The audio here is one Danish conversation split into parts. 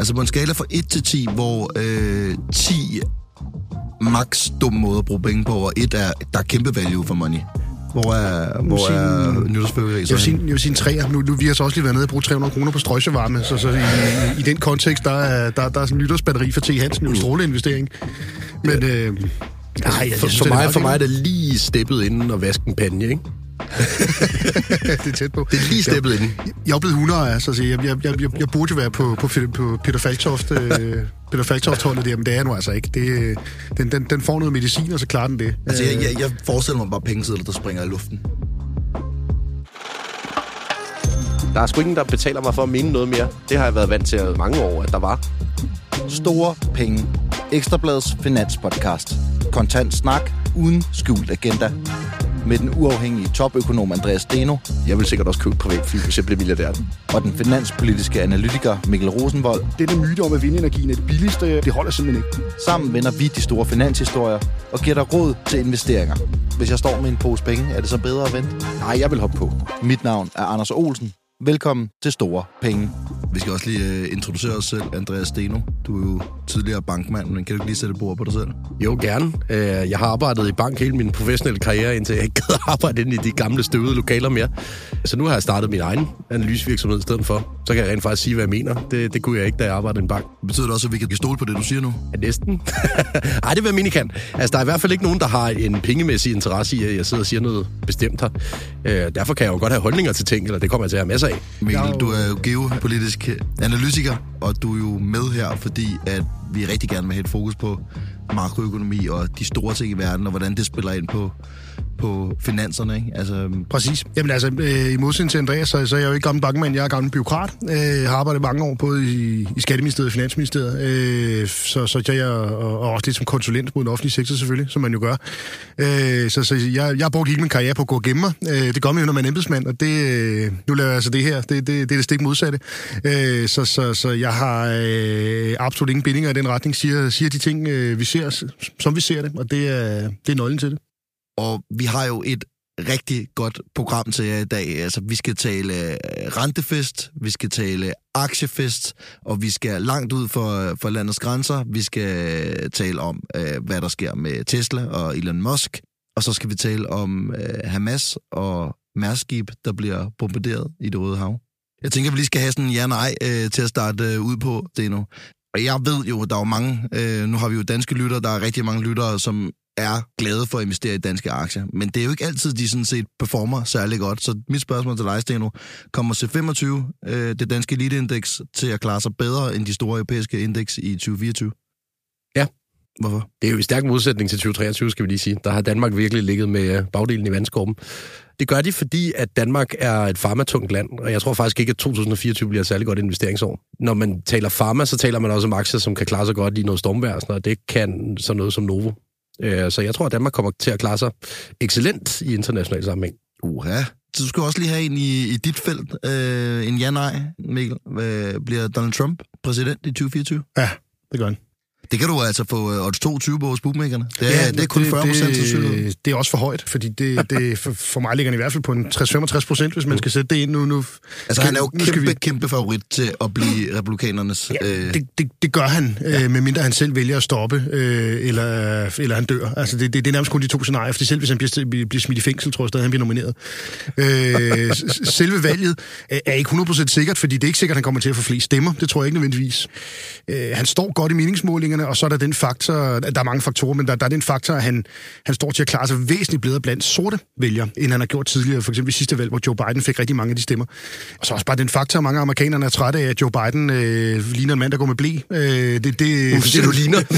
Altså på en skala fra 1 til 10, hvor øh, 10 max dum måde at bruge penge på, og 1 er, der er kæmpe value for money. Hvor er, hvor sige- er nytårsfyrværkeri Jeg vil sige, jeg vil sige en træer. Nu, nu, vi har så også lige været nede og brugt 300 kroner på strøjsevarme, så, så i, i, i, den kontekst, der er, der, der er sådan en nytårsbatteri for T. Hansen jo en stråleinvestering. Men øh, nej, jeg, For, for, mig, for mig er det lige steppet inden og vaske en panje, ikke? det er tæt på. Det er lige steppet inden. Jeg er blevet 100 altså, så jeg, jeg, jeg, jeg, jeg burde jo være på, på, på Peter Falktoft, øh, Peter Falktoft-holdet der, men det er jeg nu altså ikke. Det, øh, den, den, den får noget medicin, og så klarer den det. Altså, Øh, jeg, jeg, jeg forestiller mig bare pengesedler, der springer i luften. Der er sgu ingen, der betaler mig for at mene noget mere. Det har jeg været vant til mange år, at der var. Store penge. Ekstrabladets finanspodcast. Kontant snak uden skjult agenda. Med den uafhængige topøkonom Andreas Steno Jeg vil sikkert også købe et privatfly, hvis jeg blev milliardær. og den finanspolitiske analytiker Mikkel Rosenvold. Denne myte om, at vindenergien er det billigste, det holder simpelthen ikke. Sammen vender vi de store finanshistorier og giver dig råd til investeringer. Hvis jeg står med en pose penge, er det så bedre at vente? Nej, jeg vil hoppe på. Mit navn er Anders Olsen. Velkommen til Store Penge. Vi skal også lige uh, introducere os selv, Andreas Steno. Du er jo tidligere bankmand, men kan du ikke lige sætte bord på dig selv? Jo, gerne. Øh, Jeg har arbejdet i bank hele min professionelle karriere, indtil jeg ikke gad arbejde inde i de gamle støvede lokaler mere. Så nu har jeg startet min egen analysevirksomhed i stedet for. Så kan jeg rent faktisk sige, hvad jeg mener. Det, det kunne jeg ikke, da jeg arbejdede i en bank. Betyder det også, at vi kan stole på det, du siger nu? Ja, næsten. Ej, det vil jeg mene, kan. Altså, der er i hvert fald ikke nogen, der har en pengemæssig interesse i, at jeg sidder og siger noget bestemt her. Øh, derfor kan jeg jo godt have holdninger til ting, eller det kommer jeg til at have masser af. Mikkel, er du er jo geopolitisk analytiker, og du er jo med her, fordi at vi rigtig gerne vil have et fokus på makroøkonomi og de store ting i verden, og hvordan det spiller ind på, på finanserne. Ikke? Altså, øhm, Præcis. Jamen altså, øh, i modsætning til Andreas, så, så er jeg jo ikke gammel bankmand, jeg er gammel byråkrat. Øh, har arbejdet mange år både i, i Skatteministeriet og Finansministeriet. Øh, så, så jeg og, og også lidt som konsulent mod den offentlige sektor selvfølgelig, som man jo gør. Øh, så så jeg, jeg har brugt hele min karriere på at gå og gemme mig. Øh, det gør man jo, når man er embedsmand, og det, øh, nu laver jeg altså det her. Det, det, det er det stik modsatte. Øh, så, så, så jeg har øh, absolut ingen bindinger i den retning, siger, siger de ting, øh, vi ser, som vi ser det, og det er, det er nøglen til det. Og vi har jo et rigtig godt program til jer i dag. Altså, vi skal tale øh, rentefest, vi skal tale aktiefest, og vi skal langt ud for, for landets grænser. Vi skal øh, tale om, øh, hvad der sker med Tesla og Elon Musk. Og så skal vi tale om Hamas og Mærskib, der bliver bombarderet i det Røde Hav. Jeg tænker, vi lige skal have sådan en ja-nej øh, til at starte øh, ud på, det nu. Og jeg ved jo, der er jo mange, øh, nu har vi jo danske lyttere, der er rigtig mange lyttere, som er glade for at investere i danske aktier. Men det er jo ikke altid, de sådan set performer særlig godt. Så mit spørgsmål til dig, Steno, kommer C25, øh, det danske eliteindeks, til at klare sig bedre end de store europæiske indeks i 2024? Ja. Hvorfor? Det er jo i stærk modsætning til 2023, skal vi lige sige. Der har Danmark virkelig ligget med øh, bagdelen i vandskorben. Det gør de, fordi at Danmark er et farmatungt land, og jeg tror faktisk ikke, at 2024 bliver et særlig godt investeringsår. Når man taler farma, så taler man også om aktier, som kan klare sig godt i noget stormvejr, og sådan noget. det kan sådan noget som Novo. Øh, Så jeg tror, at Danmark kommer til at klare sig excellent i international sammenhæng. Uha. Så du skal også lige have en i, i dit felt. Øh, en ja-nej, Mikkel. Øh, bliver Donald Trump præsident i 2024? Ja, det gør han. Det kan du altså få øh, odds 22 på hos bookmakerne. Det er, det er kun 40 procent sandsynlighed. det, det er også for højt, fordi det, det, for, for mig ligger den i hvert fald på en 60-65 procent, hvis man skal sætte det ind nu. nu Altså, skal- han er jo kæmpe, vi- kæmpe favorit til at blive republikanernes... Ja, øh, det, det, det gør han, ja. øh, medmindre han selv vælger at stoppe, øh, eller, eller han dør. Altså, det, det, det er nærmest kun de to scenarier, fordi selv hvis han bliver, bliver smidt i fængsel, tror jeg stadig, han bliver nomineret. Øh, selve valget er, ikke 100% sikkert, fordi det er ikke sikkert, han kommer til at få flest stemmer. Det tror jeg ikke nødvendigvis. Øh, han står godt i meningsmålingerne, og så er der den faktor, der er mange faktorer, men der, der er den faktor, at han, han står til at klare sig væsentligt bedre blandt sorte vælgere, end han har gjort tidligere, for eksempel i sidste valg, hvor Joe Biden fik rigtig mange af de stemmer. Og så også bare den faktor, at mange amerikanere er trætte af, at Joe Biden øh, ligner en mand, der går med blæ. Øh, det, det, Hvorfor siger du ligner?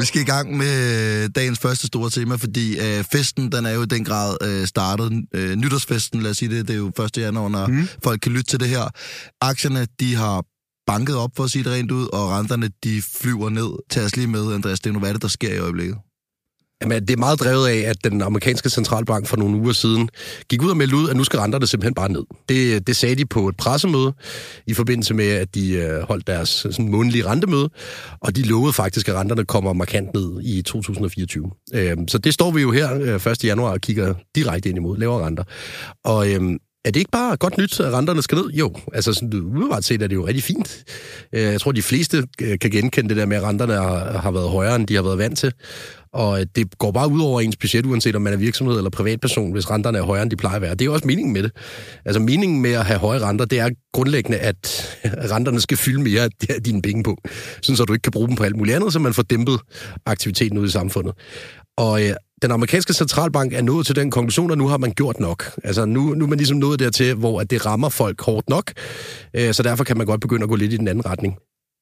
Vi skal i gang med dagens første store tema, fordi øh, festen, den er jo i den grad øh, startet. Øh, nytårsfesten, lad os sige det, det er jo 1. januar, når mm. folk kan lytte til det her. Aktierne, de har banket op, for at sige det rent ud, og renterne, de flyver ned. Tag os lige med, Andreas, det er nu, hvad er det, der sker i øjeblikket? Jamen, det er meget drevet af, at den amerikanske centralbank for nogle uger siden gik ud og meldte ud, at nu skal renterne simpelthen bare ned. Det, det sagde de på et pressemøde i forbindelse med, at de øh, holdt deres øh, sådan, månedlige rentemøde, og de lovede faktisk, at renterne kommer markant ned i 2024. Øh, så det står vi jo her øh, 1. januar og kigger direkte ind imod lavere renter. Og øh, er det ikke bare godt nyt, at renterne skal ned? Jo, altså sådan, umiddelbart set er det jo rigtig fint. Øh, jeg tror, de fleste øh, kan genkende det der med, at renterne har, været højere, end de har været vant til. Og øh, det går bare ud over ens budget, uanset om man er virksomhed eller privatperson, hvis renterne er højere, end de plejer at være. Det er jo også meningen med det. Altså meningen med at have høje renter, det er grundlæggende, at renterne skal fylde mere af dine penge på, sådan så du ikke kan bruge dem på alt muligt andet, så man får dæmpet aktiviteten ud i samfundet. Og den amerikanske centralbank er nået til den konklusion, at nu har man gjort nok. Altså nu, nu er man ligesom nået dertil, hvor at det rammer folk hårdt nok, øh, så derfor kan man godt begynde at gå lidt i den anden retning.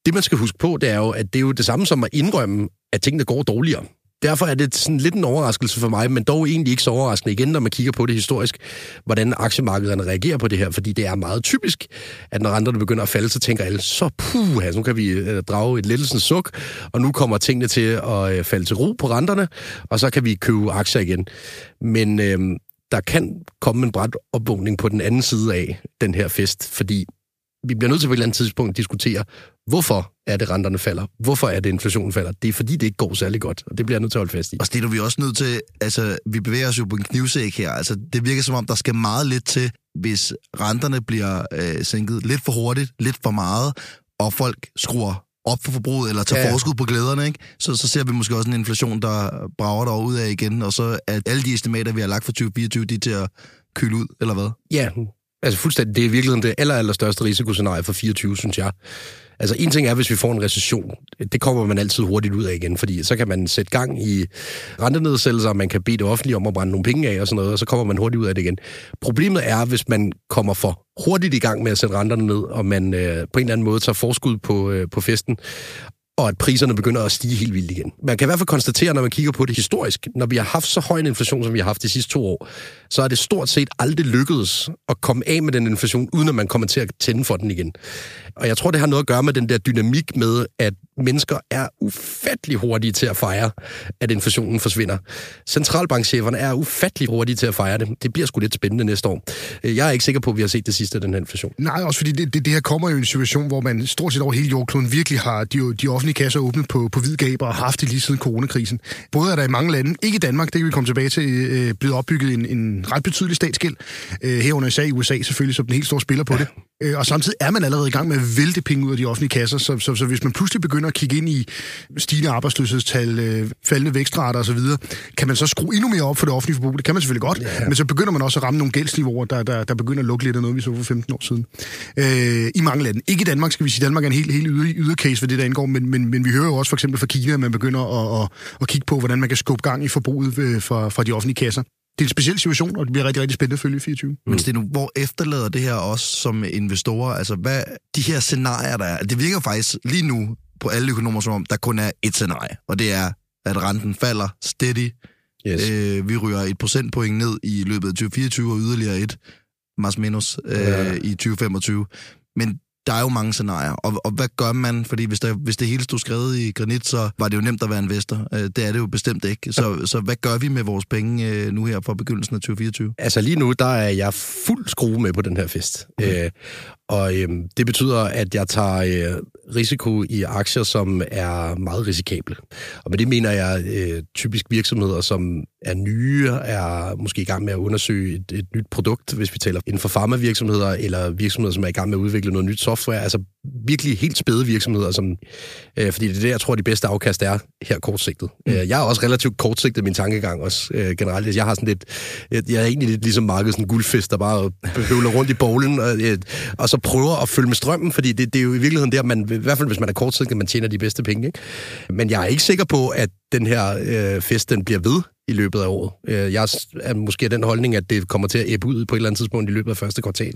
Det, man skal huske på, det er jo, at det er jo det samme som at indrømme, at tingene går dårligere. Derfor er det sådan lidt en overraskelse for mig, men dog egentlig ikke så overraskende igen, når man kigger på det historisk, hvordan aktiemarkederne reagerer på det her, fordi det er meget typisk, at når renterne begynder at falde, så tænker alle, så puh, altså, nu kan vi øh, drage et lettelsens suk, og nu kommer tingene til at øh, falde til ro på renterne, og så kan vi købe aktier igen. Men øh, der kan komme en bræt opvågning på den anden side af den her fest, fordi vi bliver nødt til på et eller andet tidspunkt at diskutere, hvorfor er det, renterne falder? Hvorfor er det, inflationen falder? Det er fordi, det ikke går særlig godt, og det bliver jeg nødt til at holde fast i. Og det er vi også nødt til, altså, vi bevæger os jo på en knivsæk her. Altså, det virker som om, der skal meget lidt til, hvis renterne bliver øh, sænket lidt for hurtigt, lidt for meget, og folk skruer op for forbruget, eller tager ja. forskud på glæderne, ikke? Så, så ser vi måske også en inflation, der brager ud af igen, og så er alle de estimater, vi har lagt for 2024, de er til at køle ud, eller hvad? Ja, altså fuldstændig. Det er virkelig det aller, aller største risikoscenarie for 24, synes jeg. Altså en ting er, hvis vi får en recession. Det kommer man altid hurtigt ud af igen, fordi så kan man sætte gang i rentenedsættelser, man kan bede det offentlige om at brænde nogle penge af og sådan noget, og så kommer man hurtigt ud af det igen. Problemet er, hvis man kommer for hurtigt i gang med at sætte renterne ned, og man øh, på en eller anden måde tager forskud på, øh, på festen, og at priserne begynder at stige helt vildt igen. Man kan i hvert fald konstatere, når man kigger på det historisk, når vi har haft så høj en inflation, som vi har haft de sidste to år, så er det stort set aldrig lykkedes at komme af med den inflation, uden at man kommer til at tænde for den igen. Og jeg tror, det har noget at gøre med den der dynamik med, at mennesker er ufattelig hurtige til at fejre, at inflationen forsvinder. Centralbankcheferne er ufattelig hurtige til at fejre det. Det bliver sgu lidt spændende næste år. Jeg er ikke sikker på, at vi har set det sidste af den her inflation. Nej, også fordi det, det, det her kommer jo i en situation, hvor man stort set over hele jordkloden virkelig har de, de offentlige kasser åbnet på, på hvidgaber og haft det lige siden coronakrisen. Både er der i mange lande, ikke i Danmark, det kan vi komme tilbage til, øh, blevet opbygget en, en ret betydelig statsgæld. Øh, herunder især i USA selvfølgelig, som den helt store spiller på ja. det. Øh, og samtidig er man allerede i gang med at vælte penge ud af de offentlige kasser, så, så, så hvis man pludselig begynder at kigge ind i stigende arbejdsløshedstal, øh, faldende vækstrater osv., kan man så skrue endnu mere op for det offentlige forbrug? Det kan man selvfølgelig godt, ja. men så begynder man også at ramme nogle gældsniveauer, der, der, der begynder at lukke lidt af noget, vi så for 15 år siden. Øh, I mange lande. Ikke i Danmark, skal vi sige. Danmark er en helt, helt yder, ydercase for det, der indgår, men, men, men vi hører jo også for eksempel fra Kina, at man begynder at, at, at kigge på, hvordan man kan skubbe gang i forbruget øh, fra, fra de offentlige kasser det er en speciel situation, og det bliver rigtig, rigtig spændende at følge i 24. Mm. Men Steno, hvor efterlader det her også som investorer? Altså, hvad de her scenarier, der er, det virker faktisk lige nu på alle økonomer som om, der kun er et scenarie, og det er, at renten falder steady. Yes. Øh, vi ryger et procentpoint ned i løbet af 2024, og yderligere et, mas minus, øh, ja. i 2025. Men der er jo mange scenarier, og, og hvad gør man? Fordi hvis, der, hvis det hele stod skrevet i granit, så var det jo nemt at være investor. Øh, det er det jo bestemt ikke. Så, så hvad gør vi med vores penge øh, nu her fra begyndelsen af 2024? Altså lige nu, der er jeg fuld skrue med på den her fest. Okay. Øh, og øh, det betyder, at jeg tager øh, risiko i aktier, som er meget risikable. Og med det mener jeg øh, typisk virksomheder, som er nye, er måske i gang med at undersøge et, et nyt produkt, hvis vi taler inden for farmavirksomheder, eller virksomheder, som er i gang med at udvikle noget nyt software. Altså virkelig helt spæde virksomheder, som, øh, fordi det er det, jeg tror, de bedste afkast er her kortsigtet. Mm. Øh, jeg er også relativt kortsigtet min tankegang også øh, generelt. Jeg har sådan lidt, jeg, jeg er egentlig lidt ligesom markedet, sådan en guldfisk, der bare høvler rundt i bowlen, og, øh, og så prøver at følge med strømmen, fordi det, det er jo i virkeligheden der, man, i hvert fald hvis man er kortsigtet, man tjener de bedste penge. Ikke? Men jeg er ikke sikker på, at den her øh, fest, den bliver ved i løbet af året. Øh, jeg er måske den holdning, at det kommer til at æbbe ud på et eller andet tidspunkt i løbet af første kvartal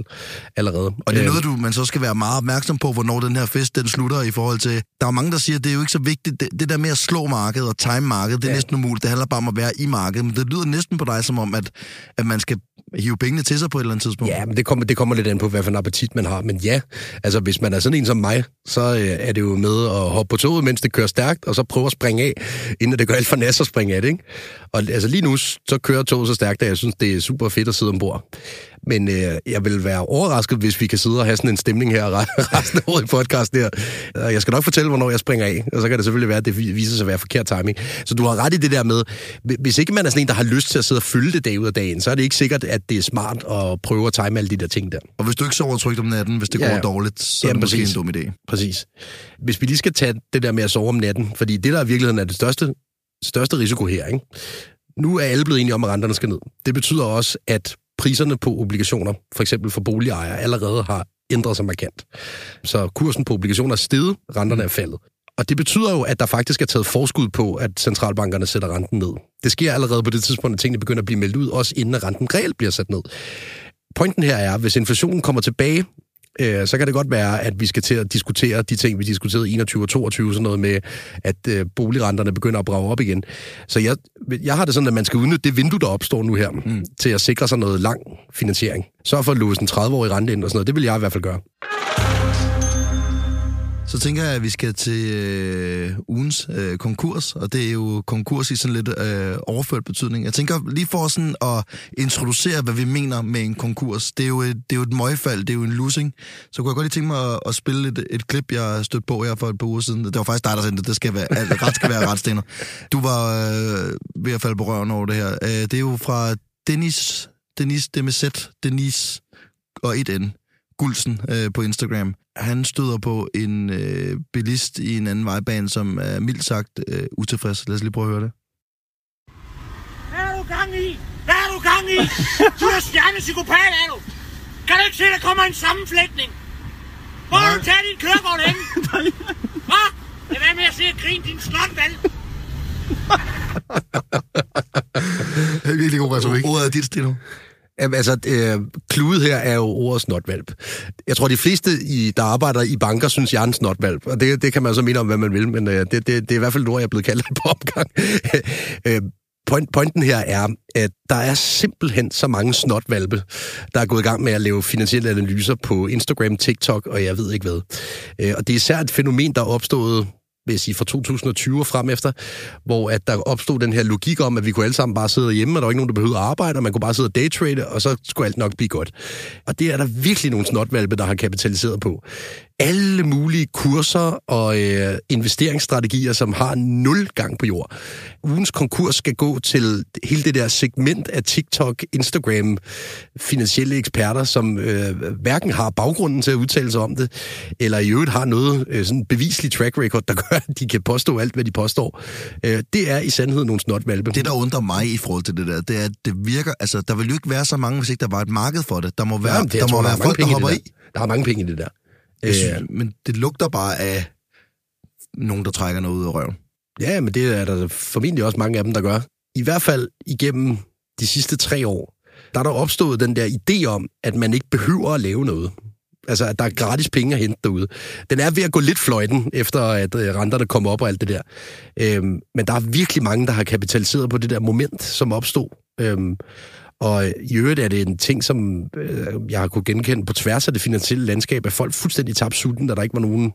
allerede. Og det er noget, du, man så skal være meget opmærksom på, hvornår den her fest den slutter i forhold til... Der er mange, der siger, at det er jo ikke så vigtigt. Det, det der med at slå markedet og time markedet, det er ja. næsten umuligt. Det handler bare om at være i markedet. Men det lyder næsten på dig som om, at, at man skal hive pengene til sig på et eller andet tidspunkt. Ja, men det kommer, det kommer lidt an på, hvad for en appetit man har. Men ja, altså hvis man er sådan en som mig, så øh, er det jo med at hoppe på toget, mens det kører stærkt, og så prøve at springe af, inden det gør alt for nas at springe af det. Ikke? Og altså lige nu, så kører toget så stærkt, at jeg synes, det er super fedt at sidde ombord. Men øh, jeg vil være overrasket, hvis vi kan sidde og have sådan en stemning her resten af året i podcasten her. Jeg skal nok fortælle, hvornår jeg springer af, og så kan det selvfølgelig være, at det viser sig at være forkert timing. Så du har ret i det der med, hvis ikke man er sådan en, der har lyst til at sidde og følge det dag ud af dagen, så er det ikke sikkert, at det er smart at prøve at time alle de der ting der. Og hvis du ikke sover trygt om natten, hvis det ja, går dårligt, så er det måske en dum idé. Præcis. Hvis vi lige skal tage det der med at sove om natten, fordi det der i virkeligheden er det største, største risiko her, ikke? Nu er alle blevet enige om, at renterne skal ned. Det betyder også, at priserne på obligationer, for eksempel for boligejere, allerede har ændret sig markant. Så kursen på obligationer er steget, renterne er faldet. Og det betyder jo, at der faktisk er taget forskud på, at centralbankerne sætter renten ned. Det sker allerede på det tidspunkt, at tingene begynder at blive meldt ud, også inden renten reelt bliver sat ned. Pointen her er, at hvis inflationen kommer tilbage øh, så kan det godt være, at vi skal til at diskutere de ting, vi diskuterede i 21 og 22, sådan noget med, at øh, boligrenterne begynder at brage op igen. Så jeg, jeg har det sådan, at man skal udnytte det vindue, der opstår nu her, mm. til at sikre sig noget lang finansiering. Så for at låse en 30-årig rente ind og sådan noget. Det vil jeg i hvert fald gøre. Så tænker jeg, at vi skal til øh, ugens øh, konkurs, og det er jo konkurs i sådan lidt øh, overført betydning. Jeg tænker lige for sådan at introducere, hvad vi mener med en konkurs. Det er jo et, det er jo et møgfald, det er jo en losing. Så kunne jeg godt lige tænke mig at, at spille et, et klip, jeg stødte på her for et par uger siden. Det var faktisk dig, der sendte det. Det skal være, alt, ret skal være retstener. Du var øh, ved at falde på røven over det her. Øh, det er jo fra Dennis, Dennis, det med Z, Dennis og et N. Gulsen øh, på Instagram. Han støder på en øh, bilist i en anden vejbane, som er mildt sagt øh, utilfreds. Lad os lige prøve at høre det. Hvad er du gang i? Hvad er du gang i? Du er stjernepsykopat, er du? Kan du ikke se, der kommer en sammenflætning? Hvor har du taget din kørekort hen? Hvad? Det er med at se at grine din slotvalg. det er virkelig god retorik. Ordet er dit, Stino. Altså, øh, kludet her er jo ordet snotvalp. Jeg tror, de fleste, i, der arbejder i banker, synes, jeg er en snotvalp. Og det, det kan man så mene om, hvad man vil, men øh, det, det, det er i hvert fald et ord, jeg er blevet kaldt på opgang. øh, point, pointen her er, at der er simpelthen så mange snotvalpe, der er gået i gang med at lave finansielle analyser på Instagram, TikTok og jeg ved ikke hvad. Øh, og det er især et fænomen, der er opstået vil jeg sige, fra 2020 og frem efter, hvor at der opstod den her logik om, at vi kunne alle sammen bare sidde hjemme, og der var ikke nogen, der behøvede at arbejde, og man kunne bare sidde og daytrade, og så skulle alt nok blive godt. Og det er der virkelig nogle snotvalpe, der har kapitaliseret på alle mulige kurser og øh, investeringsstrategier, som har nul gang på jord. Ugens konkurs skal gå til hele det der segment af TikTok, Instagram, finansielle eksperter, som øh, hverken har baggrunden til at udtale sig om det, eller i øvrigt har noget øh, sådan beviselig track record, der gør, at de kan påstå alt, hvad de påstår. Øh, det er i sandhed nogle snotvalpe. Det, der undrer mig i forhold til det der, det er, at det virker, altså der vil jo ikke være så mange, hvis ikke der var et marked for det. Der må være, Jamen, det, der må tror, være folk, der hopper i. Der er mange penge i det der. Jeg synes, øh, men det lugter bare af nogen, der trækker noget ud af røven. Ja, men det er der formentlig også mange af dem, der gør. I hvert fald igennem de sidste tre år, der er der opstået den der idé om, at man ikke behøver at lave noget. Altså, at der er gratis penge at hente derude. Den er ved at gå lidt fløjten, efter at øh, renterne kommer op og alt det der. Øhm, men der er virkelig mange, der har kapitaliseret på det der moment, som opstod. Øhm, og i øvrigt er det en ting, som øh, jeg har kunne genkende på tværs af det finansielle landskab, at folk fuldstændig tabte sulten, da der ikke var nogen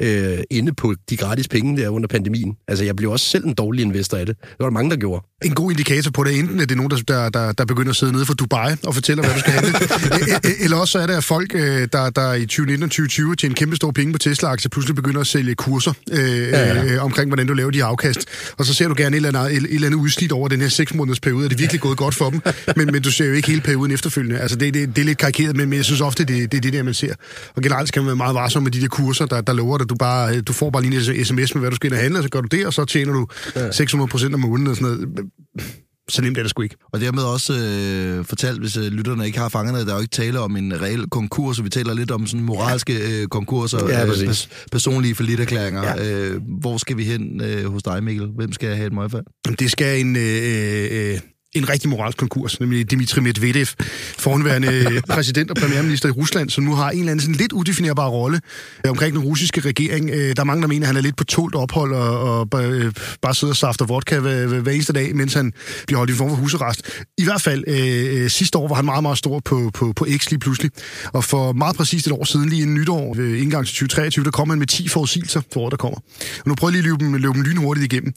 øh, inde på de gratis penge der under pandemien. Altså, jeg blev også selv en dårlig investor af det. Det var der mange, der gjorde. En god indikator på det, enten er det nogen, der, der, der begynder at sidde nede for Dubai og fortæller, hvad du skal handle, e, e, eller også er det, at folk, øh, der, der i 2019 og 2020 tjener kæmpe store penge på Tesla-aktier, pludselig begynder at sælge kurser øh, ja, ja. Øh, omkring, hvordan du laver de afkast. Og så ser du gerne et eller andet, et, et eller andet udslidt over den her seks måneders periode. Er det virkelig gået godt for dem? Men, men du ser jo ikke hele perioden efterfølgende. Altså, det, det, det er lidt karikeret, men, men jeg synes ofte, det, det er det der, man ser. Og generelt skal man være meget varsom med de der kurser, der, der lover dig. Du, bare, du får bare lige en sms med, hvad du skal ind og handle, og så gør du det, og så tjener du ja. 600 procent om måneden og sådan noget så nemt er det sgu ikke. Og dermed også øh, fortalt, hvis øh, lytterne ikke har fanget det, der er jo ikke tale om en reel konkurs, vi taler lidt om sådan moralske øh, konkurser, ja, øh, pers- personlige forlitterklæringer. Ja. Øh, hvor skal vi hen øh, hos dig, Mikkel? Hvem skal have et møgfald? Det skal en... Øh, øh, en rigtig moralsk konkurs, nemlig Dmitri Medvedev, forhåndværende præsident og premierminister i Rusland, som nu har en eller anden sådan lidt udefinerbar rolle øh, omkring den russiske regering. Øh, der er mange, der mener, at han er lidt på tålt ophold og, og øh, bare sidder og safter vodka hver, hver eneste dag, mens han bliver holdt i form for husarrest. I hvert fald øh, sidste år var han meget, meget stor på, på, på X lige pludselig. Og for meget præcist et år siden, lige en nytår, ved indgang til 2023, der kom han med 10 forudsigelser for året, der kommer. Og nu prøver jeg lige at løbe dem, løbe dem lynhurtigt igennem.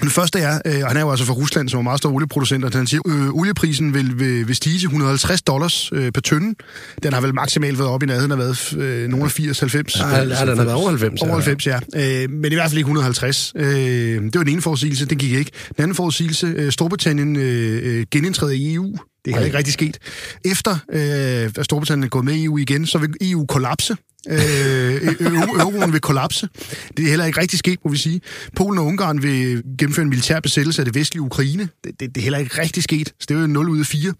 Den første er, øh, han er jo altså fra Rusland, som er meget stor olieproducent, og han siger, øh, olieprisen vil, vil, vil stige til 150 dollars øh, per tønde. Den har vel maksimalt været op i nærheden af været øh, nogle af 80-90. Ja, ja, den har været over 90. Over 90, ja. Øh, men i hvert fald ikke 150. Øh, det var den ene forudsigelse, den gik ikke. Den anden forudsigelse, øh, Storbritannien øh, øh, genindtræder i EU. Det er heller ikke rigtig sket. Efter øh, at Storbritannien er gået med i EU igen, så vil EU kollapse. Øh, euro- euroen vil kollapse. Det er heller ikke rigtig sket, må vi sige. Polen og Ungarn vil gennemføre en militær besættelse af det vestlige Ukraine. Det, det, det er heller ikke rigtig sket. Så det er jo 0 ud af 4.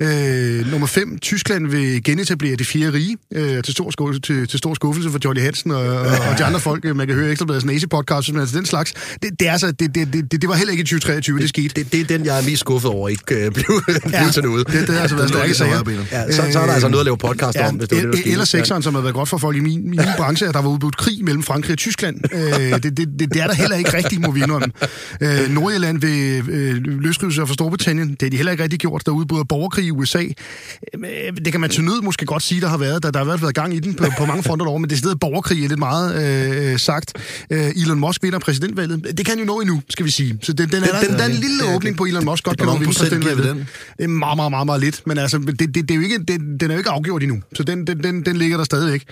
Øh, nummer 5. Tyskland vil genetablere det fjerde rige. Øh, til, stor skuffe, til, til stor skuffelse for Jolly Hansen og, og, og de andre folk. Man kan høre Ekstrabladets nazi-podcast, men altså den slags. Det, det, er altså, det, det, det, det var heller ikke i 2023, det skete. Det, det er den, jeg er mest skuffet over, ikke øh, blev, ja. blev til noget. Det, det har altså været stærke sager. Ja, så, så er der altså noget at lave podcast Ja, om, hvis det var det, eller sekseren, som har været godt for folk i min, min branche, at der var udbudt krig mellem Frankrig og Tyskland. Øh, det, det, det, det er der heller ikke rigtigt, må vi indrømme. Øh, Nordjylland vil øh, løsrive sig fra Storbritannien. Det har de heller ikke rigtig gjort. Der er udbudt borgerkrig i USA. Øh, det kan man til nød måske godt sige, der har været. Der, der har været, været gang i den på, på mange fronter over, men det stedet borgerkrig er lidt meget øh, sagt. Øh, Elon Musk vinder præsidentvalget. Det kan jo nå endnu, skal vi sige. Så den, den, er, den, der er en lille åbning på Elon Musk godt kan nå vinde præsidentvalget. den? Det er meget, meget, meget, meget lidt. Men altså, det, det, det er jo ikke, det, den er jo ikke afgjort endnu. Så den, den, den, den ligger der stadigvæk.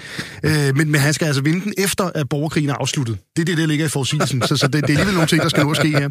Øh, men, men han skal altså vinde den efter, at borgerkrigen er afsluttet. Det er det, der ligger i forudsigelsen. Så, så det, det er alligevel nogle ting, der skal nå at ske her.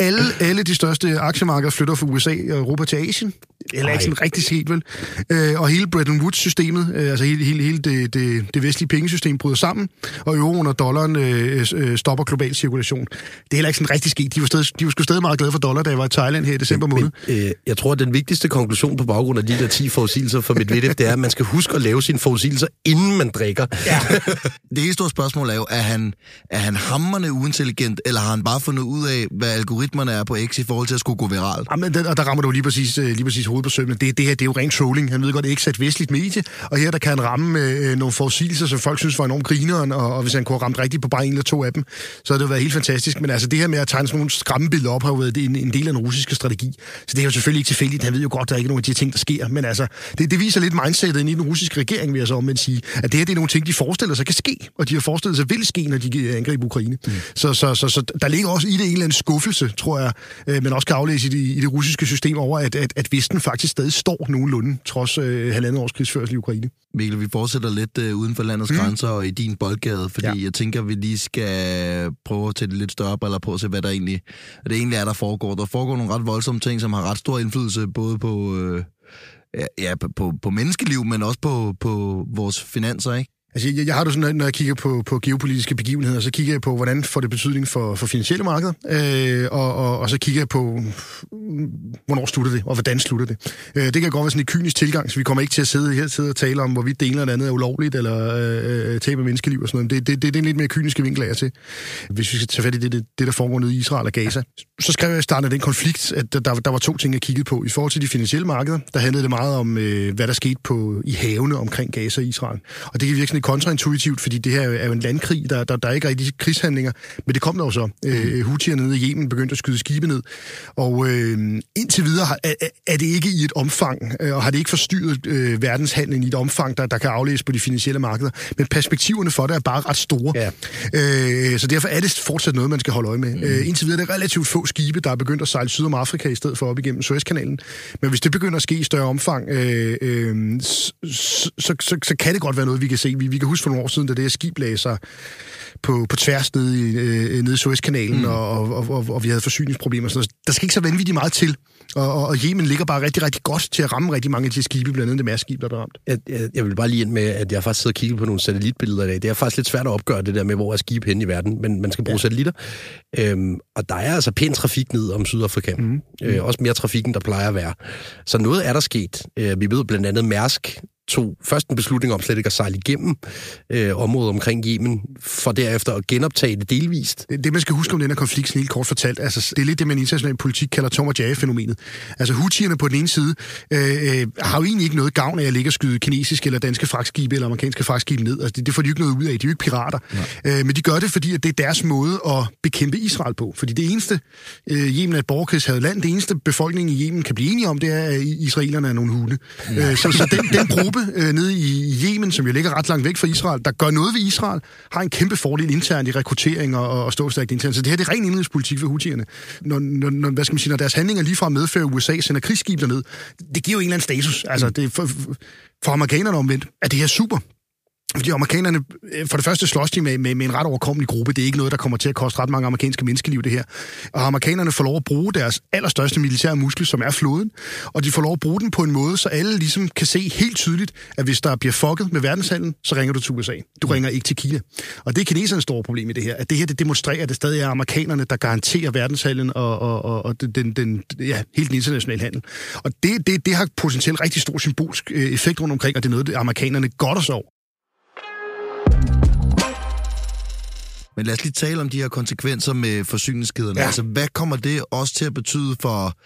Alle, alle de største aktiemarkeder flytter fra USA og Europa til Asien. Det er heller ikke sådan rigtig sket, vel? Øh, og hele Bretton Woods-systemet, øh, altså hele, hele, hele det, det, det vestlige pengesystem bryder sammen, og euroen og dollaren øh, øh, stopper global cirkulation. Det er heller ikke sådan rigtig sket. De var, stadig, de var sgu stadig meget glade for dollar, da jeg var i Thailand her i december måned. Men, øh, jeg tror, at den vigtigste konklusion på baggrund af de der 10 forudsigelser for Medvedev, det er, at man skal huske at lave sine forudsigelser, inden man drikker. Ja. Det helt store spørgsmål er jo, er han, er han hammerne uintelligent, eller har han bare fundet ud af, hvad algoritmerne er på X i forhold til at skulle gå viralt? Jamen, der, og der rammer du lige præcis, øh, lige præcis hovedet på sømmen. Det, det her det er jo rent trolling. Han ved godt, det er ikke sat vestligt medie, og her der kan han ramme øh, nogle forudsigelser, som folk synes var enormt grineren, og, og hvis han kunne have ramt rigtigt på bare en eller to af dem, så havde det jo været helt fantastisk. Men altså det her med at tegne sådan nogle skræmmebilleder op, har jo været en, en del af den russiske strategi. Så det er jo selvfølgelig ikke tilfældigt. Han ved jo godt, der er ikke nogen af de her ting, der sker. Men altså, det, det viser lidt mindsetet ind i den russiske regering, vil jeg så omvendt sige, at det her det er nogle ting, de forestiller sig kan ske, og de har forestillet sig vil ske, når de angriber Ukraine. Mm. Så, så, så, så, der ligger også i det en eller anden skuffelse, tror jeg, øh, men også kan aflæse i det, i det russiske system over, at, at, at Vesten faktisk stadig står nogenlunde, trods øh, halvandet års krigsførsel i Ukraine. Mikkel, vi fortsætter lidt øh, uden for landets mm. grænser og i din boldgade, fordi ja. jeg tænker, at vi lige skal prøve at det lidt større briller på, og se hvad der egentlig, hvad det egentlig er, der foregår. Der foregår nogle ret voldsomme ting, som har ret stor indflydelse både på, øh, ja, ja, på- på, på menneskeliv, men også på, på vores finanser, ikke? Altså, jeg, jeg har det sådan, når jeg kigger på, på geopolitiske begivenheder, så kigger jeg på, hvordan får det betydning for, for finansielle markeder, øh, og, og, og så kigger jeg på, mm, hvornår slutter det, og hvordan slutter det. Øh, det kan godt være sådan en kynisk tilgang, så vi kommer ikke til at sidde her sidde og tale om, hvorvidt det ene eller andet er ulovligt, eller øh, øh taber menneskeliv og sådan noget. Det, det, det, det er en lidt mere kyniske vinkel af til. Hvis vi skal tage fat i det, det, det der foregår nede i Israel og Gaza, så skrev jeg i starten af den konflikt, at der, der var to ting, jeg kiggede på. I forhold til de finansielle markeder, der handlede det meget om, øh, hvad der skete på, i havene omkring Gaza og Israel. Og det kan virke sådan kontraintuitivt, fordi det her er jo en landkrig, der, der, der er ikke rigtig krigshandlinger, men det kom der jo så. Øh, Houthierne nede i Yemen begyndte at skyde skibe ned, og øh, indtil videre har, er, er det ikke i et omfang, øh, og har det ikke forstyrret øh, verdenshandlen i et omfang, der, der kan aflæses på de finansielle markeder, men perspektiverne for det er bare ret store. Ja. Øh, så derfor er det fortsat noget, man skal holde øje med. Mm. Øh, indtil videre er det relativt få skibe, der er begyndt at sejle syd om Afrika i stedet for op igennem Suezkanalen. Men hvis det begynder at ske i større omfang, øh, øh, så, så, så, så kan det godt være noget, vi kan se. Vi, vi kan huske for nogle år siden, da det her skib lagde sig på, på tværs nede i, øh, nede i Suezkanalen, mm. og, og, og, og vi havde forsyningsproblemer og sådan noget. Der skal ikke så vanvittigt meget til. Og, og, og Yemen ligger bare rigtig, rigtig godt til at ramme rigtig mange af de skibe, blandt andet det mærskib, der er ramt. Jeg, jeg, jeg vil bare lige ind med, at jeg faktisk siddet og kigget på nogle satellitbilleder i dag. Det er faktisk lidt svært at opgøre det der med, hvor er skib henne i verden, men man skal bruge ja. satellitter. Øhm, og der er altså pæn trafik ned om Sydafrika. Mm. Øh, også mere trafik, end der plejer at være. Så noget er der sket. Øh, vi ved blandt andet Mærsk tog først en beslutning om slet ikke at sejle igennem øh, området omkring Yemen, for derefter at genoptage det delvist. Det, det, man skal huske om den her konflikt, sådan helt kort fortalt, altså, det er lidt det, man i international politik kalder Tom og Jerry-fænomenet. Altså, Houthierne på den ene side øh, øh, har jo egentlig ikke noget gavn af at ligge og skyde kinesiske eller danske fragtskibe eller amerikanske fragtskibe ned. Altså, det, det får de jo ikke noget ud af. De er jo ikke pirater. Øh, men de gør det, fordi at det er deres måde at bekæmpe Israel på. Fordi det eneste, øh, Yemen er et borgerkrigshavet land, det eneste befolkningen i Yemen kan blive enige om, det er, at israelerne er nogle hunde. Øh, så, så den, den gruppe øh, nede i Yemen, som jo ligger ret langt væk fra Israel, der gør noget ved Israel, har en kæmpe fordel internt i rekruttering og, og ståstærkt internt. Så det her det er ren indrigspolitik for Houthierne. Når, når, når, hvad skal man sige, når deres handlinger lige fra medfører USA sender krigsskib derned, det giver jo en eller anden status. Altså, det er for, for amerikanerne omvendt, at det her super. Fordi amerikanerne, øh, for det første slås de med, med, med en ret overkommelig gruppe. Det er ikke noget, der kommer til at koste ret mange amerikanske menneskeliv, det her. Og amerikanerne får lov at bruge deres allerstørste militære muskel, som er floden. Og de får lov at bruge den på en måde, så alle ligesom kan se helt tydeligt, at hvis der bliver fucket med verdenshandlen, så ringer du til USA. Du ringer ikke til Kina. Og det er kinesernes store problem i det her. At det her det demonstrerer, at det stadig er amerikanerne, der garanterer verdenshandlen og, og, og, og den, den, ja, helt den internationale handel. Og det, det, det har potentielt rigtig stor symbolsk øh, effekt rundt omkring, og det er noget, amerikanerne godt og over. Men lad os lige tale om de her konsekvenser med forsyningskæderne. Ja. Altså, hvad kommer det også til at betyde for,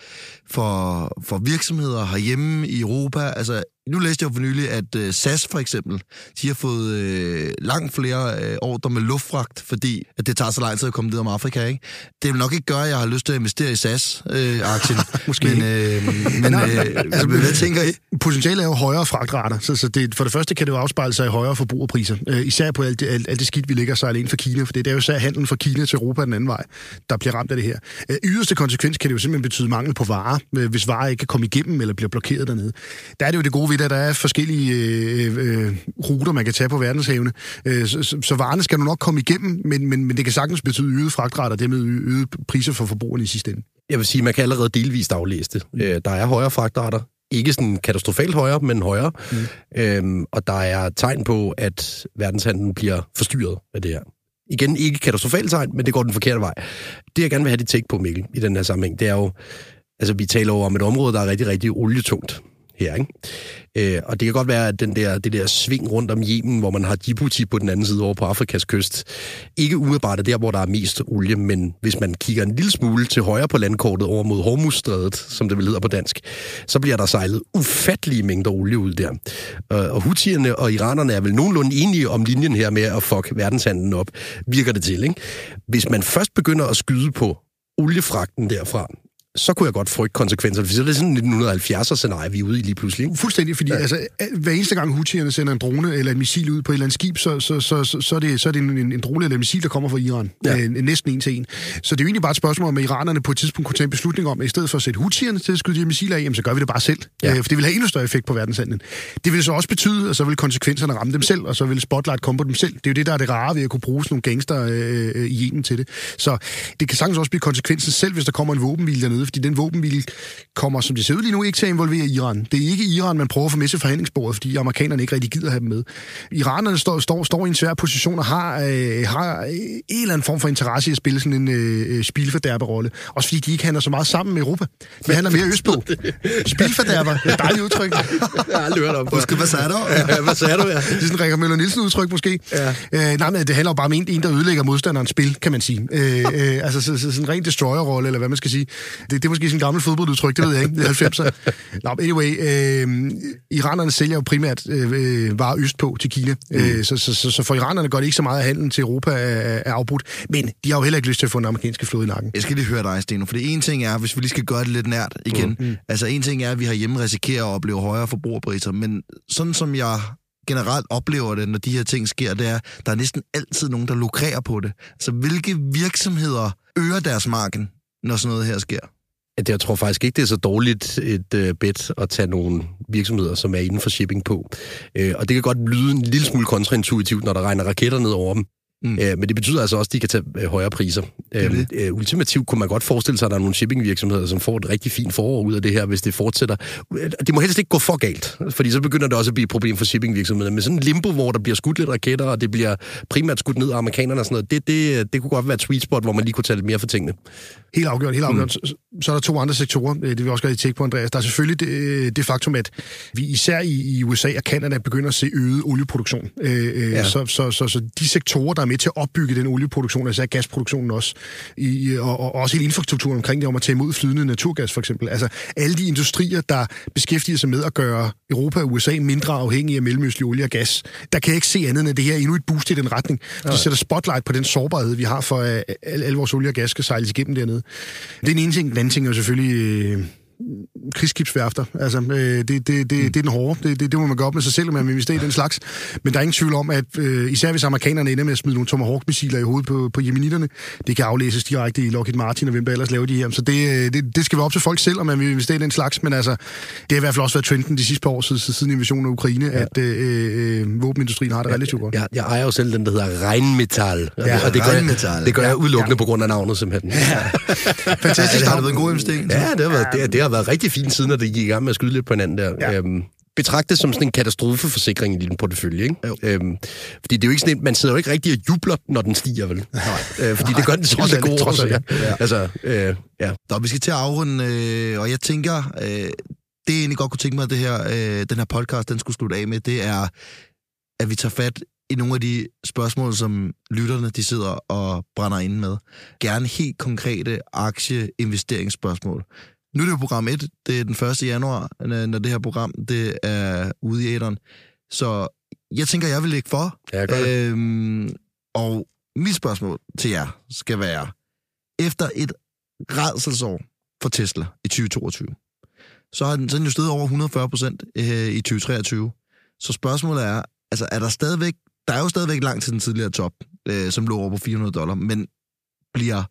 for, for virksomheder herhjemme i Europa? Altså, nu læste jeg jo for nylig, at uh, SAS for eksempel, de har fået uh, langt flere uh, ordre med luftfragt, fordi at det tager så lang tid at komme ned om Afrika, ikke? Det vil nok ikke gøre, at jeg har lyst til at investere i SAS-aktien. Uh, Måske men, uh, men uh, altså, hvad tænker I? Potentialet er jo højere fragtrater, så, så det, for det første kan det jo afspejle sig i højere forbrugerpriser. Uh, især på alt det, alt, alt det skidt, vi ligger sig alene for Kina, for det er jo især handlen fra Kina til Europa den anden vej, der bliver ramt af det her. Uh, yderste konsekvens kan det jo simpelthen betyde mangel på varer, hvis varer ikke kan komme igennem eller bliver blokeret dernede. Der er det jo det gode ved det, at der er forskellige øh, øh, ruter, man kan tage på verdenshavene. Øh, så, så, varerne skal nu nok komme igennem, men, men, men det kan sagtens betyde øget fragtret og dermed øget priser for forbrugerne i sidste ende. Jeg vil sige, man kan allerede delvist aflæse det. Mm. Der er højere fragtrater, ikke sådan katastrofalt højere, men højere. Mm. Øhm, og der er tegn på, at verdenshandlen bliver forstyrret af det her. Igen, ikke katastrofalt tegn, men det går den forkerte vej. Det, jeg gerne vil have dit take på, Mikkel, i den her sammenhæng, det er jo, altså vi taler over om et område, der er rigtig, rigtig olietungt her, ikke? Øh, og det kan godt være, at den der, det der sving rundt om Yemen, hvor man har Djibouti på den anden side over på Afrikas kyst, ikke umiddelbart er der, hvor der er mest olie, men hvis man kigger en lille smule til højre på landkortet over mod Hormuzstrædet, som det vil hedder på dansk, så bliver der sejlet ufattelige mængder olie ud der. Øh, og Houthierne og iranerne er vel nogenlunde enige om linjen her med at fuck verdenshandlen op, virker det til, ikke? Hvis man først begynder at skyde på oliefragten derfra, så kunne jeg godt frygte konsekvenser. For så er det sådan 1970'er scenarie, vi er ude i lige pludselig. Ikke? Fuldstændig, fordi ja. altså, hver eneste gang Houthierne sender en drone eller en missil ud på et eller andet skib, så, så, så, så, så er det, så er det en, en, drone eller en missil, der kommer fra Iran. Ja. Øh, næsten en til en. Så det er jo egentlig bare et spørgsmål, om iranerne på et tidspunkt kunne tage en beslutning om, at i stedet for at sætte Houthierne til at skyde de missiler af, jamen, så gør vi det bare selv. Ja. Øh, for det vil have endnu større effekt på verdenshandlen. Det vil så også betyde, at så vil konsekvenserne ramme dem selv, og så vil spotlight komme på dem selv. Det er jo det, der er det rare ved at kunne bruge sådan nogle gangster øh, øh i Yemen til det. Så det kan sagtens også blive konsekvensen selv, hvis der kommer en våbenhvile dernede, fordi den våbenhvile kommer, som det ser ud lige nu, ikke til at involvere Iran. Det er ikke Iran, man prøver at få med til forhandlingsbordet, fordi amerikanerne ikke rigtig gider have dem med. Iranerne står, står, står i en svær position og har, øh, har en eller anden form for interesse i at spille sådan en øh, spilfordærberrolle. Også fordi de ikke handler så meget sammen med Europa. De handler mere østpå. Spilfordærber. Det er et dejligt udtryk. Jeg har aldrig hørt om. Husk, hvad sagde du? Ja, hvad sagde du, ja? Det er sådan en Rikker Møller Nielsen udtryk måske. Ja. Øh, nej, men det handler jo bare om en, en der ødelægger modstanderens spil, kan man sige. Øh, øh, altså så, så, sådan en ren destroyer-rolle, eller hvad man skal sige. Det, det er måske sådan en gammel fodboldudtryk, det ved jeg ikke, det er 90'er. Nå, anyway, øh, iranerne sælger jo primært øh, varer østpå til Kina, mm. øh, så, så, så, så for iranerne går det ikke så meget, at handlen til Europa er, er afbrudt, men de har jo heller ikke lyst til at få den amerikanske flåde i nakken. Jeg skal lige høre dig, Steno, for det ene ting er, hvis vi lige skal gøre det lidt nært igen, mm. altså en ting er, at vi har hjemme risikerer at opleve højere forbrugerpriser, men sådan som jeg generelt oplever det, når de her ting sker, det er, der er næsten altid nogen, der lukrerer på det. Så hvilke virksomheder øger deres marken, når sådan noget her sker? At jeg tror faktisk ikke, det er så dårligt et øh, bet at tage nogle virksomheder, som er inden for shipping på. Øh, og det kan godt lyde en lille smule kontraintuitivt, når der regner raketter ned over dem. Mm. Øh, men det betyder altså også, at de kan tage øh, højere priser. Øh. Øh, ultimativt kunne man godt forestille sig, at der er nogle shippingvirksomheder, som får et rigtig fint forår ud af det her, hvis det fortsætter. Øh, det må helst ikke gå for galt, fordi så begynder det også at blive et problem for shippingvirksomheder. Men sådan en limbo, hvor der bliver skudt lidt raketter, og det bliver primært skudt ned af amerikanerne og sådan noget, det, det, det kunne godt være et sweet spot, hvor man lige kunne tage lidt mere for tingene. Helt afgjort, helt afgjort. Mm. Så, så er der to andre sektorer, øh, det vil jeg også gerne tjekke på, Andreas. Der er selvfølgelig det, det faktum, at vi især i, i USA og Kanada begynder at se øget olieproduktion. Øh, ja. så, så, så, så de sektorer, der er med til at opbygge den olieproduktion, altså gasproduktionen også, i, og, og også hele infrastrukturen omkring det, om at tage imod flydende naturgas for eksempel. Altså alle de industrier, der beskæftiger sig med at gøre Europa og USA mindre afhængige af mellemøstlig olie og gas, der kan jeg ikke se andet end, at det her er endnu et boost i den retning. Det sætter spotlight på den sårbarhed, vi har for, at alle vores olie og gas skal sejles igennem dernede. Det er en ene ting. Den anden ting er jo selvfølgelig... Øh, krigsskibsværfter. Altså, øh, det, det, det, det er den hårde. Det, det, det må man gøre op med sig selv, om man vil investere i den slags. Men der er ingen tvivl om, at øh, især hvis amerikanerne ender med at smide nogle Tomahawk-missiler i hovedet på, på jemenitterne, det kan aflæses direkte i Lockheed Martin og hvem der ellers laver de her. Så det, øh, det, det skal være op til folk selv, om man vil investere i den slags. Men altså, det har i hvert fald også været trenden de sidste par år siden, siden invasionen af Ukraine, ja. at øh, øh, våbenindustrien har det relativt godt. Jeg, jeg ejer jo selv den, der hedder Rheinmetall. Ja, og det gør, Rheinmetall. jeg, det gør jeg udelukkende på grund af navnet, simpelthen. Ja, Fantastisk. Ja, det har været en god investering. ja det, har været, det, det har været rigtig fint, siden at det gik i gang med at skyde lidt på hinanden der. Ja. Øhm, betragtet som sådan en katastrofeforsikring i din portefølje, ikke? Jo. Øhm, fordi det er jo ikke sådan en, man sidder jo ikke rigtig og jubler, når den stiger, vel? Nej. Øh, fordi det gør den trods alt, alt, årsager. ja. Altså, øh, ja. Nå, vi skal til at afrunde, øh, og jeg tænker, øh, det jeg egentlig godt kunne tænke mig, at det her, øh, den her podcast, den skulle slutte af med, det er, at vi tager fat i nogle af de spørgsmål, som lytterne de sidder og brænder inde med. Gerne helt konkrete aktieinvesteringsspørgsmål. Nu er det jo program 1, det er den 1. januar, når det her program det er ude i æderen. Så jeg tænker, jeg vil lægge for. Ja, gør det. Øhm, og mit spørgsmål til jer skal være, efter et redselsår for Tesla i 2022, så har den, så den jo steget over 140 procent øh, i 2023. Så spørgsmålet er, altså er der stadigvæk, der er jo stadigvæk langt til den tidligere top, øh, som lå over på 400 dollar, men bliver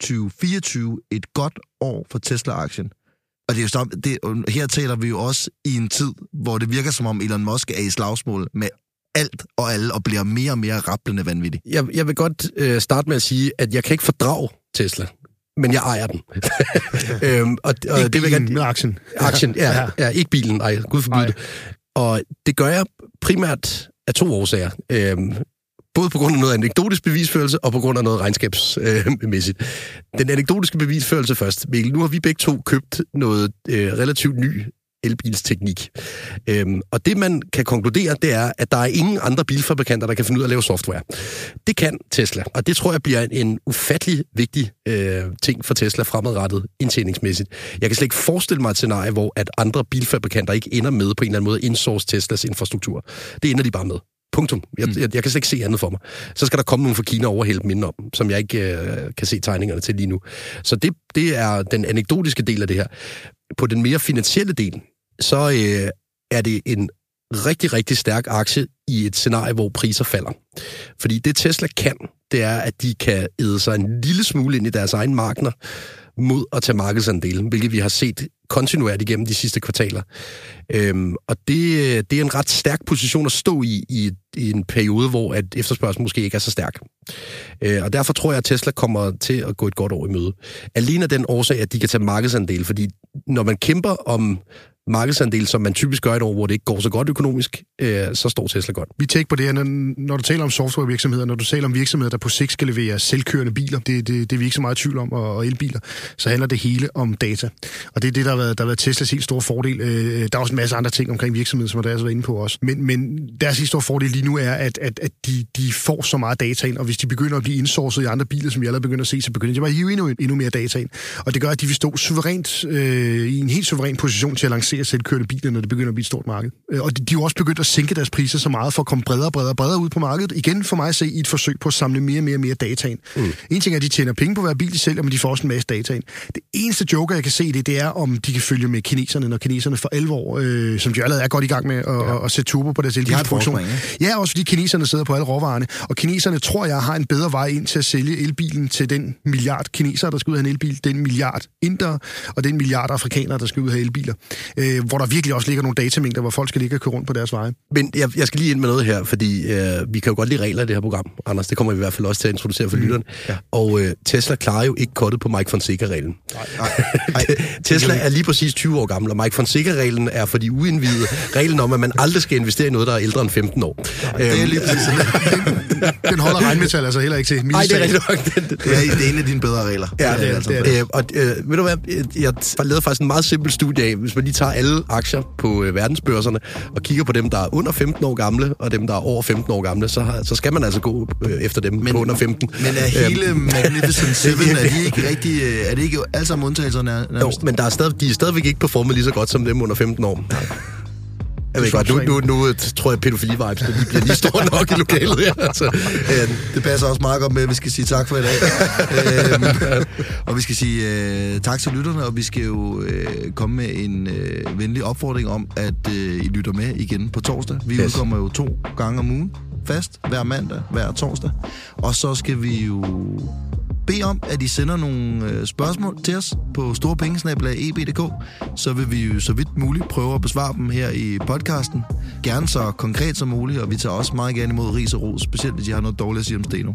2024 et godt år for Tesla-aktien? Og det er jo det, her taler vi jo også i en tid, hvor det virker som om Elon Musk er i slagsmål med alt og alle, og bliver mere og mere rapplende vanvittig. Jeg, jeg vil godt øh, starte med at sige, at jeg kan ikke fordrage Tesla, men jeg ejer den. øhm, og, og Ikke det vil jeg bilen med aktien. Aktien, ja, Ja. ja. ikke bilen, nej, gud forbyde det. Og det gør jeg primært af to årsager. Øhm, både på grund af noget anekdotisk bevisførelse, og på grund af noget regnskabsmæssigt. Den anekdotiske bevisførelse først. Mikkel, nu har vi begge to købt noget øh, relativt ny elbilsteknik. Øhm, og det, man kan konkludere, det er, at der er ingen andre bilfabrikanter, der kan finde ud af at lave software. Det kan Tesla, og det tror jeg bliver en, en ufattelig vigtig øh, ting for Tesla fremadrettet indtjeningsmæssigt. Jeg kan slet ikke forestille mig et scenarie, hvor at andre bilfabrikanter ikke ender med på en eller anden måde at insource Teslas infrastruktur. Det ender de bare med. Punktum. Jeg, jeg, jeg kan slet ikke se andet for mig. Så skal der komme nogen fra Kina og overhælde dem indenom, som jeg ikke øh, kan se tegningerne til lige nu. Så det, det er den anekdotiske del af det her. På den mere finansielle del, så øh, er det en rigtig, rigtig stærk aktie i et scenarie, hvor priser falder. Fordi det Tesla kan, det er, at de kan æde sig en lille smule ind i deres egen markeder mod at tage markedsandelen, hvilket vi har set kontinuert igennem de sidste kvartaler. Øhm, og det, det er en ret stærk position at stå i, i i en periode, hvor at efterspørgselen måske ikke er så stærk. Øh, og derfor tror jeg, at Tesla kommer til at gå et godt år i møde. Alene af den årsag, at de kan tage markedsandel, fordi når man kæmper om markedsandel, som man typisk gør et år, hvor det ikke går så godt økonomisk, øh, så står Tesla godt. Vi tænker på det her, når, når du taler om softwarevirksomheder, når du taler om virksomheder, der på sigt skal levere selvkørende biler, det, det, det er vi ikke så meget i tvivl om, og, og elbiler, så handler det hele om data. Og det er det, der har været, der har været Teslas helt store fordel. Øh, der er også en masse andre ting omkring virksomheden, som der er været inde på også. Men, men deres helt store fordel lige nu er, at, at, at de, de får så meget data ind, og hvis de begynder at blive indsourcet i andre biler, som vi allerede begynder at se, så begynder de bare at hive endnu, endnu mere data ind. Og det gør, at de vil stå suverænt, øh, i en helt suveræn position til at lancere selvkørende biler, når det begynder at blive et stort marked. Øh, Og de, de er jo også begyndt at sænke deres priser så meget for at komme bredere og bredere, bredere ud på markedet. Igen for mig at se i et forsøg på at samle mere og mere og mere data ind. Mm. En ting er, at de tjener penge på hver bil, de sælger, men de får også en masse data ind. Det eneste joker, jeg kan se det, det er, om de kan følge med kineserne, når kineserne for alvor, øh, som de allerede er godt i gang med at, ja. at sætte turbo på deres elbilsproduktion. forspring, Ja, også fordi kineserne sidder på alle råvarerne, og kineserne tror jeg har en bedre vej ind til at sælge elbilen til den milliard kinesere, der skal ud af en elbil, den milliard indere, og den milliard afrikanere, der skal ud af elbiler. Øh, hvor der virkelig også ligger nogle datamængder, hvor folk skal ligge og køre rundt på deres veje. Men jeg, jeg skal lige ind med noget her, fordi øh, vi kan jo godt lide regler i det her program, Anders. Det kommer vi i hvert fald også til at introducere for mm. lytterne. Ja. Og øh, Tesla klarer jo ikke kottet på Mike Fonseca-reglen. Nej, Tesla er lige præcis 20 år gammel, og Mike Fonseca-reglen er for de uindvidede reglen om, at man aldrig skal investere i noget, der er ældre end 15 år. det er lige præcis sådan. Den holder regnmetal altså heller ikke til. Nej, det er rigtigt nok. Det, det, Det er, det er en af dine bedre regler. Ja, det er altså. det, er Øh, og øh, ved du hvad, jeg jeg lavede faktisk en meget simpel studie af, hvis man lige tager alle aktier på øh, verdensbørserne og kigger på dem, der er under 15 år gamle, og dem, der er over 15 år gamle, så, har, så skal man altså gå øh, efter dem men, på under 15. Men er hele Magnificent Seven, er de ikke rigtig, øh, er det ikke alle sammen undtagelser nær- Jo, nærmest? men der er stadig, de er stadigvæk ikke performet lige så godt som dem under 15 år. Jeg ved godt, nu, nu, nu tror jeg, pædofili-vibes, de bliver lige store nok i lokalet her. Altså, øh, det passer også meget godt med, at vi skal sige tak for i dag. øhm, og vi skal sige øh, tak til lytterne, og vi skal jo øh, komme med en øh, venlig opfordring om, at øh, I lytter med igen på torsdag. Vi yes. udkommer jo to gange om ugen, fast, hver mandag, hver torsdag. Og så skal vi jo bede om, at I sender nogle øh, spørgsmål til os på storepengesnablag.eb.dk, så vil vi jo så vidt muligt prøve at besvare dem her i podcasten. Gerne så konkret som muligt, og vi tager også meget gerne imod ris og ros, specielt hvis I har noget dårligt at sige om Steno.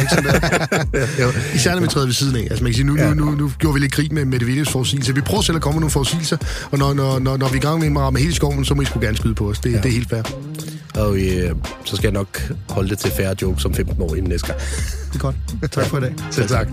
ikke sådan der? Især når vi træder ved siden af. Altså man kan sige, nu, nu, nu, nu gjorde vi lidt krig med, med det videos forudsigelse. Vi prøver selv at komme med nogle forudsigelser, og når, når, når, når vi er i gang med at ramme hele skoven, så må I sgu gerne skyde på os. Det, ja. det er helt fair. Og øh, så skal jeg nok holde det til færre jokes som 15 år inden næste gang. Det er godt. Tak for i dag. Selv tak.